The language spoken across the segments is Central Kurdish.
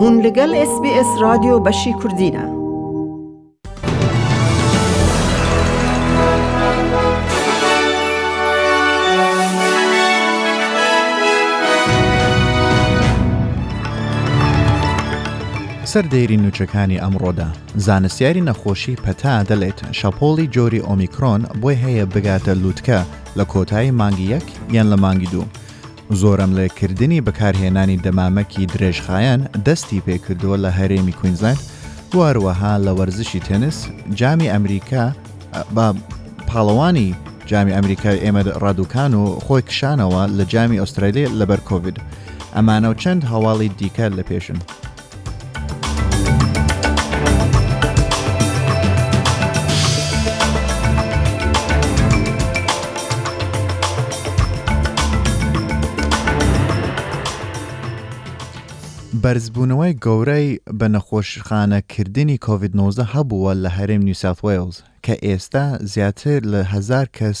هون لەگەل ئێس بی ئێس رادیۆ بەشی کوردینە. سەر دەیری نوچەکانی ئەمڕۆدا زانستیاری نەخۆشی پەتا دەلێت شەپۆلی جۆری ئۆمیکرۆن بۆی هەیە بگاتە لووتکە لە کۆتایی مانگی یەک یان لە مانگی دوو زۆرەملێکردنی بەکارهێنانی دەمامکی درێژخایەن دەستی پێکردووە لە هەرێمی کوینزلەند و هەروەها لە وەرزشی تێنس جامی ئەمریکا بە پاڵەوانی جامی ئەمریکای ئێمە ڕادووکان و خۆی کشانەوە لە جامی ئۆسترالی لەبەر کۆڤید ئەمانە و چەند هەواڵی دیکە لە پێشن. بەرزبوونەوەی گەورەی بە نەخۆشخانە کردنی کۆڤید 19 هەبووە لە هەرێم نیوساوت وێڵز کە ئێستا زیاتر لە هزار کەس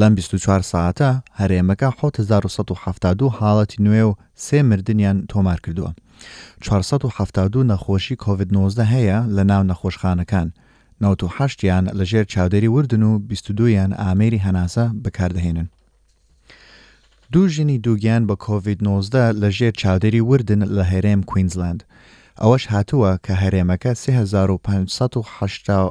لەم بیست و چوار سەعاتە هەرێمەکە حەوت هەزار و سەد و حەفتا و دوو حاڵەتی نوێ و سێ مردنیان تۆمارکردووە. چوار سەد و حەفتا و دوو نەخۆشی کۆڤید نۆزدە هەیە لەناو نەخۆشخانەکان، نەوەد و هەشت یان لەژێر چاودێری وردن و بیست و دوو یان ئامێری هەناسە بەکاردەهێنن. دوو ژنی دووگیان بە کۆڤید نۆزدە لەژێر چاودێری وردن لە هەرێم کوینزلاند. ئەوەش هاتووە کە هەرێمەکە سێ هەزار و پێنج سەد و حەشتا و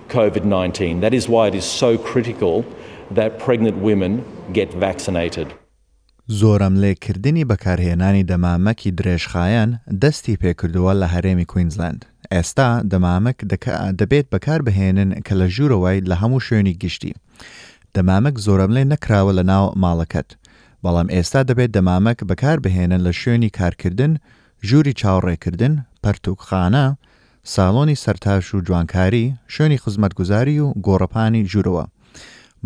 کۆڤید ناینتین That is why it is so critical that pregnant women get vaccinated. زۆرەملێ کردنی بەکارهێنانی دەمامکی درێژخایەن دەستی پێکردووە لە هەرێمی کوینزلەند، ئێستا دەمامک دەکا دەبێت بەکار بهێنن کە لە ژوورەوەی لە هەموو شوێنی گشتی دەمامک زۆرەملێ نەکراوە لە ناو ماڵەکەت بەڵام ئێستا دەبێت دەمامک بەکار بهێنن لە شوێنی کارکردن، ژووری چاوڕێکردن، پەرتووکخانە، ساڵۆنی سەرتاش و جوانکاری، شوێنی خزمەتگوزاری و گۆڕەپانی ژوورەوە،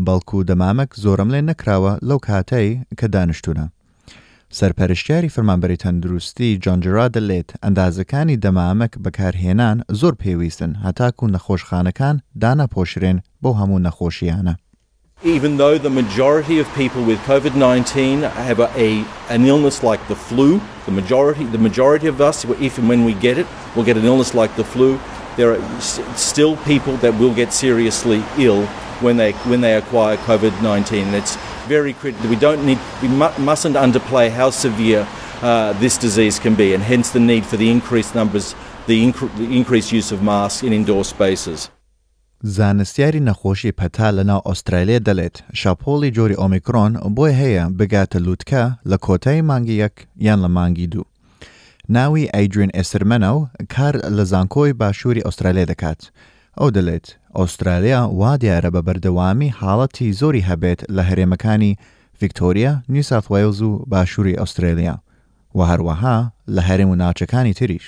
بەڵکو دەمامک زۆرەملێ نەکراوە لەو کاتەی کە دانیشتوونە. سەرپەرشتیاری فەرمانبەری تەندروستی جۆن جرا دەلێت ئەندازەکانی دەمامک بەکارهێنان زۆر پێویستن هەتاکو نەخۆشخانەکان دانەپۆشرێن بەو هەموو نەخۆشییانە. Even though the majority of people with COVID 19 have a, a, an illness like the flu, the majority, the majority of us, if and when we get it, will get an illness like the flu, there are still people that will get seriously ill when they, when they acquire COVID 19. It's, very critical. We don't need, we mustn't underplay how severe uh, this disease can be, and hence the need for the increased numbers, the, increased use of masks in indoor spaces. زانستیاری نەخۆشی پەتا لە ناو ئۆسترالیا دەلێت شەپۆڵی جۆری ئۆمیکرۆن بۆی هەیە بگاتە لوتکە لە کۆتایی مانگی یەک یان لە مانگی دوو. ناوی ئەیدرین ئێسرمەنە و کار لە زانکۆی باشوری ئۆسترالیا دەکات. ئەو دەلێت ئۆسترالیا وا دیارە بە بەردەوامی حاڵەتی زۆری هەبێت لە هەرێمەکانی ڤیکتۆریا، نیوساوث وەیڵز و باشوری ئۆسترالیا و هەروەها لە هەرێم و ناوچەکانی تریش.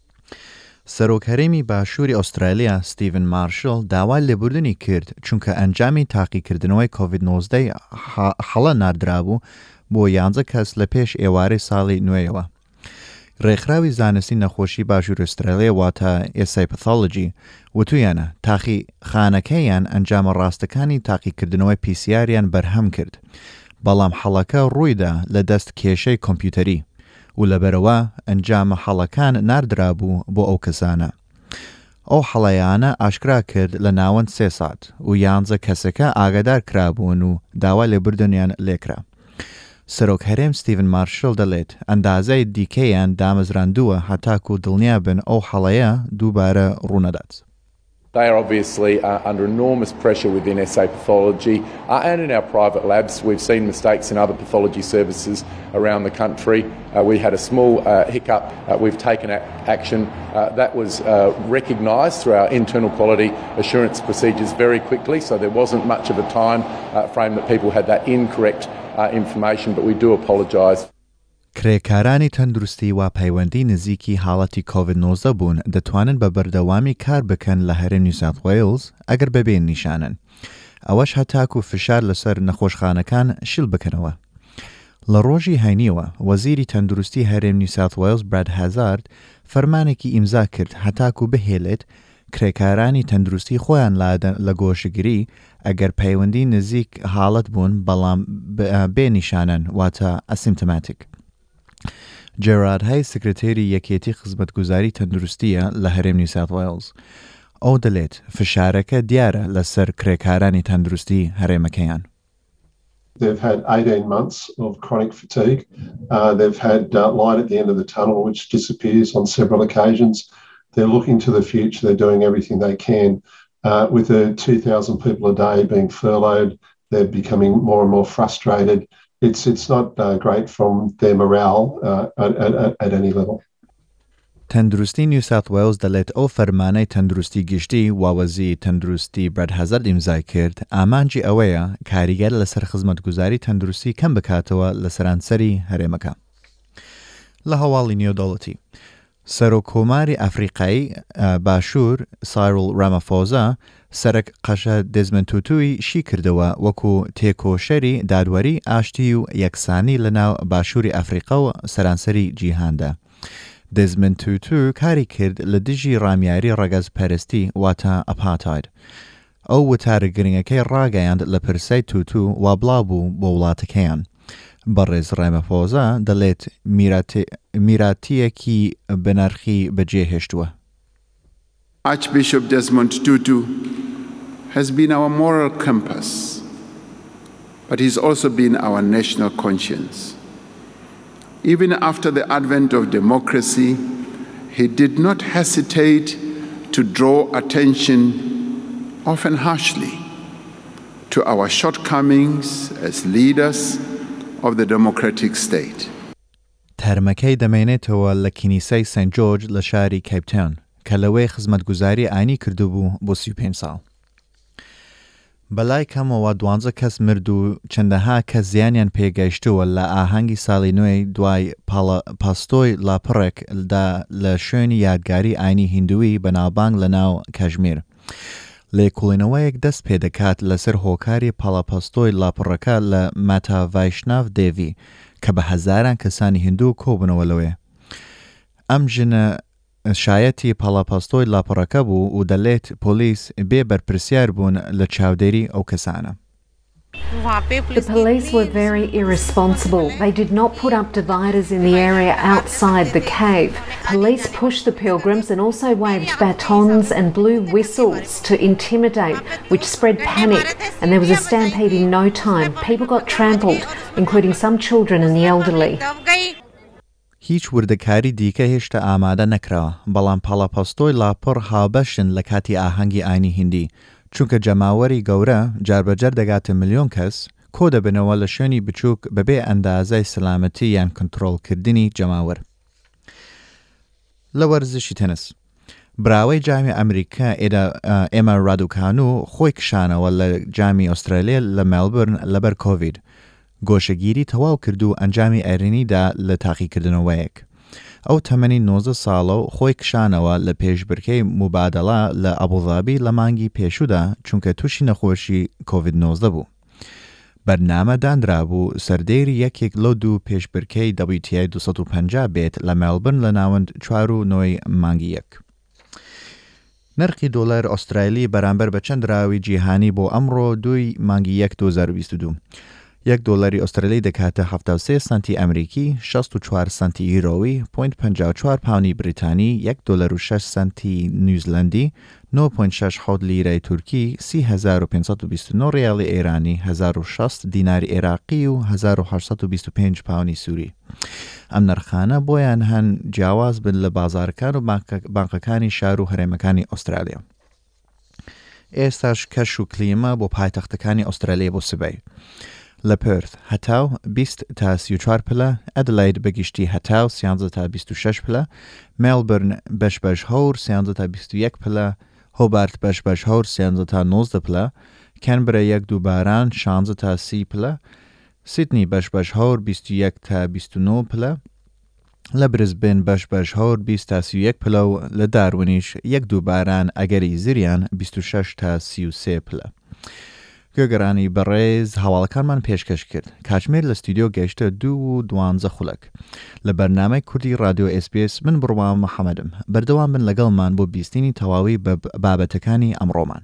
سەرۆک هەرێمی باشووری ئوسترالیا ستیڤن مارشل داوای لێبوردنی کرد چونکە ئەنجامی تاقیکردنەوەی کۆڤید نۆزدە ی هەڵە ناردرابوو بۆ یانزە کەس لە پێش ئێوارەی ساڵی نوێیەوە رێکخراوی زانستی نەخۆشی باشووری ئوسترالیا واتە ئێسای پەثۆلۆجی وتویانە تاقیخانەکەیان ئەنجامە راستەکانی تاقیکردنەوەی پیسیاریان بەرهەم کرد بەڵام هەڵەکە روویدا لە دەست کێشەی کۆمپیوتەری و لەبەرئەوە ئەنجامە هەڵەکان ناردرابوو بۆ ئەو کەسانە ئەو هەڵەیانە ئاشکرا کرد لە ناوەند سێ سات و یانزە کەسەکە ئاگادار کرابوون و داوا لێبوردنیان لێکرا سەرۆک هەرێم ستیڤن مارشل دەلێت ئەندازەی دیکەیان دامەزراندووە هەتاکو دڵنیا بن ئەو هەڵەیە دووبارە ڕوونەدات. They are obviously uh, under enormous pressure within SA pathology uh, and in our private labs. We've seen mistakes in other pathology services around the country. Uh, we had a small uh, hiccup. Uh, we've taken a- action. Uh, that was recognised through our internal quality assurance procedures very quickly, so there wasn't much of a time frame that people had that incorrect information, but we do apologise. کرێکارانی تەندروستی وا پەیوەندی نزیکی حاڵەتی کۆڤید نۆزدە بوون دەتوانن بە بەردەوامی کار بکەن لە هەرێم نیو ساوت وەیڵز ئەگەر بەبێ نیشانەن ئەوەش هەتاکو فشار لەسەر نەخۆشخانەکان شل بکەنەوە لە ڕۆژی هەینیوە وەزیری تەندروستی هەرێم نیو ساوت وەیڵز براد هازارد فەرمانێکی ئیمزا کرد هەتاکو بهێلێت کرێکارانی تەندروستی خۆیان لادەن لە گۆشگری ئەگەر پەیوەندی نزیک حاڵەت بوون بەڵام بێ نیشانەن واتە ئەسیمتماتیک. جێرارد هەی سکرتێری یەکێتی خزمەتگوزاری تەندروستییە لە هەرێم نیو ساوت وەیڵز ئەو دەلێت فشارەکە دیارە لەسەر کرێکارانی تەندروستی هەرێمەکەیان. They've had 18 months of chronic fatigue. Uh, they've had uh, light at the end of the tunnel, which disappears on several occasions. They're looking to the future. They're doing everything they can. Uh, with the 2,000 people a day being furloughed, they're becoming more and more frustrated. it's it's not uh, great from their morale uh, at, at, at any level. تەندروستی نیو ساوت وێڵز دەڵێت ئەو فەرمانەی تەندروستی گشتی واوەزی تەندروستی براد هازارد ئیمزای کرد ئامانجی ئەوەیە کاریگەر لەسەر خزمەتگوزاری تەندروستی کەم بکاتەوە لە سەرانسەری هەرێمەکە لە هەواڵی نێودەوڵەتی سەرۆککۆماری ئەفریقای باشوور سایرل رامەفۆزا سەرەک قەشە دێزمن توتوی شی کردەوە وەکو تێکۆشەری دادوەری ئاشتی و یەکسانی لە ناو باشوری ئەفریقا و سەرانسەری جیهاندا. دێزمن توتو کاری کرد لە دژی ڕامیاری ڕەگەز پەرستی واتە ئەپاتاید. ئەو وتارە گرنگەکەی ڕاگەیاند لە پرسەی توتو وا بڵاو بوو بۆ وڵاتەکەیان. بەڕێز ڕێمەفۆزا دەلێت میراتێ میراتیەکی بەنرخی بە جێ هێشتوە. Archbishop Desmond Tutu has been our moral compass, but he's also been our national conscience. Even after the advent of democracy, he did not hesitate to draw attention, often harshly, to our shortcomings as leaders of the democratic state. تەرمەکەی دەمێنێتەوە لە کینیسەی سەنت جۆرج لە شاری کەیپ تاون کە لەوێ خزمەتگوزاری ئاینی کردبوو بۆ سی و پێنج ساڵ. بەلای کەمەوە دوانزە کەس مرد و چەندەها کەس زیانیان پێگەیشتووە لە ئاهەنگی ساڵی نوێی دوای پاڵە پاستۆی لاپڕێک دا لە شوێنی یادگاری ئاینی هیندووی بەناوبانگ لەناو کاشمیر. لێکوڵینەوەیەک دەست پێدەکات لەسەر هۆکاری پاڵاپەستۆی لاپڕەکە لە ماتا ڤایشناڤ دێڤی کە بە هەزاران کەسانی هیندوو کۆبوونەوە لەوێ ئەم ژنە شایەتی پاڵاپەستۆی لاپڕەکە بوو و دەلێت پۆلیس بێ بەرپرسیار بوون لە چاودێری ئەو کەسانە. The police were very irresponsible. They did not put up dividers in the area outside the cave. Police pushed the pilgrims and also waved batons and blew whistles to intimidate, which spread panic, and there was a stampede in no time. People got trampled, including some children and the elderly. هیچ وردەکاری دیکە هێشتا ئامادە نەکراوە، بەڵام پاڵاپەستۆی لاپڕ هاوبەشن لە کاتی ئاهەنگی ئاینی هیندی، چونکە جەماوەری گەورە، جاربەجەر دەگاتە ملیۆن کەس، کۆدەبنەوە لە شوێنی بچووک بەبێ ئەندازای سەلامەتی یان کونتڕۆڵکردنی جەماوەر لە وەرزشی تەنس. براوەی جامی ئەمریکا ئێما رادوکانو خۆی کشانەوە لە جامی ئوسترالیا لە مێلبورن لەبەر کۆڤید گۆشەگیری تەواو کردو ئەنجامی ئەرێنی دا لە تاقیکردنەوەیەک ئەو تەمەنی نۆزدە ساڵەو خۆی کشانەوە لە پێشبرکێی موبادەڵە لە ئەبوزابی لە مانگی پێشودا چونکە توشی نەخۆشی کۆڤید نۆزدە بوو. بەرنامە دانرابوو سەردێری یەکێک لەو دوو پێشبرکەی WTA 250 بێت لە مێڵبرن لە ناوەند چوار و نۆی مانگی یەک. نرخی دۆلار ئۆسترایلی بەرامبەر بە چەند راوی جیهانی بۆ ئەمڕۆ دوی مانگی یەک 2022 یەک دۆلاری ئۆسترالی دەکاتە 73 سنتی ئەمریکی 64 سنتی یورۆوی پوینت 54 پاونی بریتانی یەک دۆلار و 6 سنتی نیوزلندی نۆ پۆینت شەش حەوت لیرەی تورکی، سی هەزار و پێنج سەد و بیست و نۆ ڕیاڵی ئێرانی، هەزار و شەست دیناری عێراقی و هەزار و هەشت سەد و بیست و پێنج پاونی سووری. ئەم نرخانە بۆیان هەن جیاواز بن لە بازاڕەکان و بانقەکانی شار و هەرێمەکانی ئوسترالیا. ئێستاش کەش و کلیما بۆ پایتەختەکانی ئوسترالیە بۆ سبەی لە پێرث هەتاو بیست تا سی و چوار پلە، ئەدلاید بە گشتی هەتاو سیانزە تا بیست و شەش پلە، مێلبرن بەش بەش هەور سیانزە تا بیست و یەک پلە، هۆبارت بەش بەش هەور سیانزە تا نۆزدە پلە، کەنبرە یەک دوو باران شانزە تا سی پلە، سیدنی بەش بەش هەور بیست و یەک تا بیست و نۆ پلە، لە برزبن بەش بەش هەور بیست تا سی و یەک پلە و لە دارونیش یەک دوو باران ئەگەری زریان بیست و شەش تا سی و سێ پلە. گوێگەرانی بەڕێز هەواڵەکانمان پێشکەش کرد کاتژمێر لە ستیدیۆ گەشتە دوو و دوانزە خولەک لە بەرنامەی کوردی رادیۆ ئسپیس من بڕوا محەممەدم بەردەوام بن لەگەڵمان بۆ بیستنی تەواوی بابەتەکانی ئەمڕۆمان